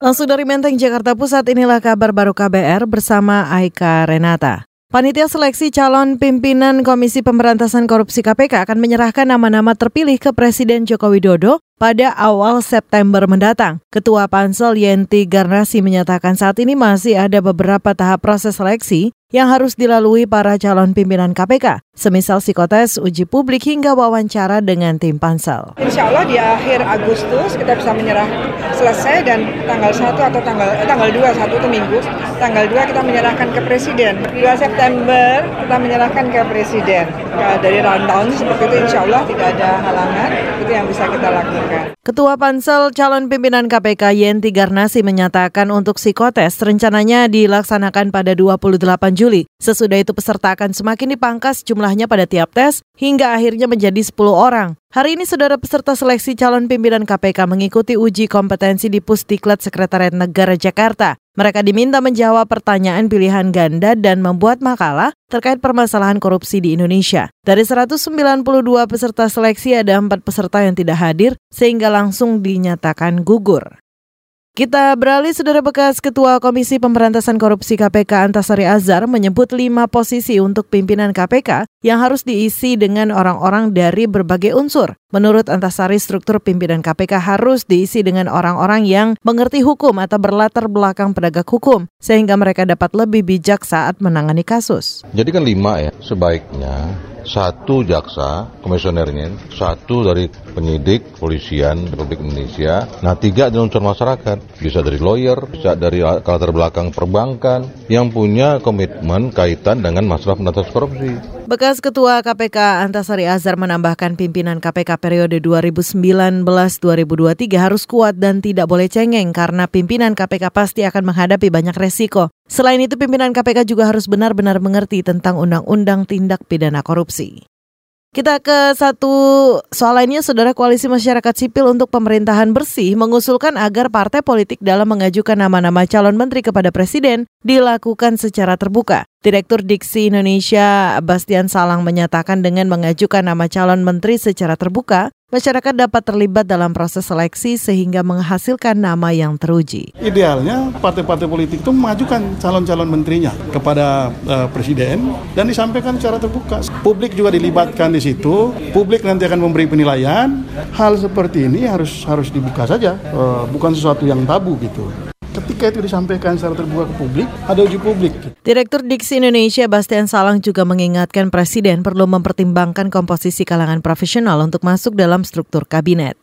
Langsung dari Menteng, Jakarta Pusat, inilah kabar baru KBR bersama Aika Renata. Panitia seleksi calon pimpinan Komisi Pemberantasan Korupsi KPK akan menyerahkan nama-nama terpilih ke Presiden Joko Widodo pada awal September mendatang. Ketua Pansel Yenti Garnasi menyatakan saat ini masih ada beberapa tahap proses seleksi yang harus dilalui para calon pimpinan KPK, semisal psikotes, uji publik hingga wawancara dengan tim pansel. Insya Allah di akhir Agustus kita bisa menyerah selesai dan tanggal 1 atau tanggal eh, tanggal 2 satu itu minggu, tanggal 2 kita menyerahkan ke presiden. 2 September kita menyerahkan ke presiden. Dari rundown seperti itu insya Allah tidak ada halangan, itu yang bisa kita lakukan. Ketua Pansel calon pimpinan KPK Yenti Garnasi menyatakan untuk psikotes rencananya dilaksanakan pada 28 Juli. Sesudah itu peserta akan semakin dipangkas jumlahnya pada tiap tes hingga akhirnya menjadi 10 orang. Hari ini saudara peserta seleksi calon pimpinan KPK mengikuti uji kompetensi di Pusdiklat Sekretariat Negara Jakarta. Mereka diminta menjawab pertanyaan pilihan ganda dan membuat makalah terkait permasalahan korupsi di Indonesia. Dari 192 peserta seleksi ada empat peserta yang tidak hadir sehingga langsung dinyatakan gugur. Kita beralih, Saudara bekas Ketua Komisi Pemberantasan Korupsi KPK Antasari Azhar menyebut lima posisi untuk pimpinan KPK yang harus diisi dengan orang-orang dari berbagai unsur. Menurut Antasari, struktur pimpinan KPK harus diisi dengan orang-orang yang mengerti hukum atau berlatar belakang penegak hukum, sehingga mereka dapat lebih bijak saat menangani kasus. Jadi kan lima ya, sebaiknya satu jaksa komisionernya, satu dari penyidik polisian Republik Indonesia, nah tiga dari unsur masyarakat, bisa dari lawyer, bisa dari latar belakang perbankan yang punya komitmen kaitan dengan masalah pemberantasan korupsi. Bekas Ketua KPK Antasari Azhar menambahkan pimpinan KPK periode 2019-2023 harus kuat dan tidak boleh cengeng karena pimpinan KPK pasti akan menghadapi banyak resiko. Selain itu pimpinan KPK juga harus benar-benar mengerti tentang undang-undang tindak pidana korupsi. Kita ke satu soal lainnya, Saudara Koalisi Masyarakat Sipil untuk Pemerintahan Bersih mengusulkan agar partai politik dalam mengajukan nama-nama calon menteri kepada Presiden dilakukan secara terbuka. Direktur Diksi Indonesia Bastian Salang menyatakan dengan mengajukan nama calon menteri secara terbuka, masyarakat dapat terlibat dalam proses seleksi sehingga menghasilkan nama yang teruji. Idealnya partai-partai politik itu memajukan calon-calon menterinya kepada uh, presiden dan disampaikan secara terbuka. Publik juga dilibatkan di situ. Publik nanti akan memberi penilaian. Hal seperti ini harus harus dibuka saja, uh, bukan sesuatu yang tabu gitu ketika itu disampaikan secara terbuka ke publik, ada uji publik. Direktur Diksi Indonesia Bastian Salang juga mengingatkan Presiden perlu mempertimbangkan komposisi kalangan profesional untuk masuk dalam struktur kabinet.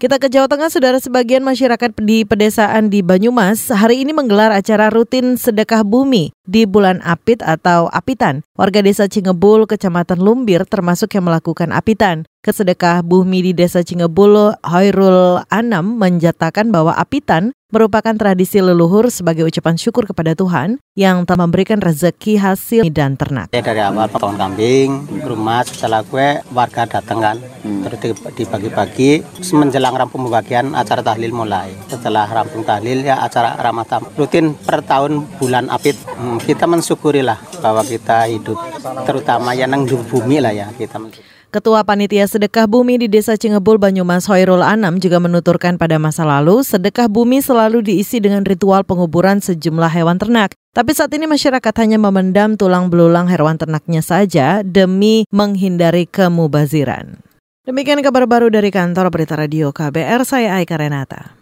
Kita ke Jawa Tengah, saudara sebagian masyarakat di pedesaan di Banyumas hari ini menggelar acara rutin sedekah bumi di bulan Apit atau Apitan. Warga desa Cingebul, Kecamatan Lumbir termasuk yang melakukan Apitan. Kesedekah bumi di desa Cingebul, Hoirul Anam menjatakan bahwa Apitan merupakan tradisi leluhur sebagai ucapan syukur kepada Tuhan yang telah memberikan rezeki hasil dan ternak. Ya, dari awal potong kambing, rumah setelah gue warga datang kan, terus dibagi-bagi menjelang rampung pembagian acara tahlil mulai. Setelah rampung tahlil ya acara ramadan rutin per tahun bulan apit. Hmm, kita mensyukurilah bahwa kita hidup terutama yang nang bumi lah ya kita. Ketua Panitia Sedekah Bumi di Desa Cingebul Banyumas Hoirul Anam juga menuturkan pada masa lalu sedekah bumi selalu diisi dengan ritual penguburan sejumlah hewan ternak. Tapi saat ini masyarakat hanya memendam tulang belulang hewan ternaknya saja demi menghindari kemubaziran. Demikian kabar baru dari kantor Berita Radio KBR, saya Aika Renata.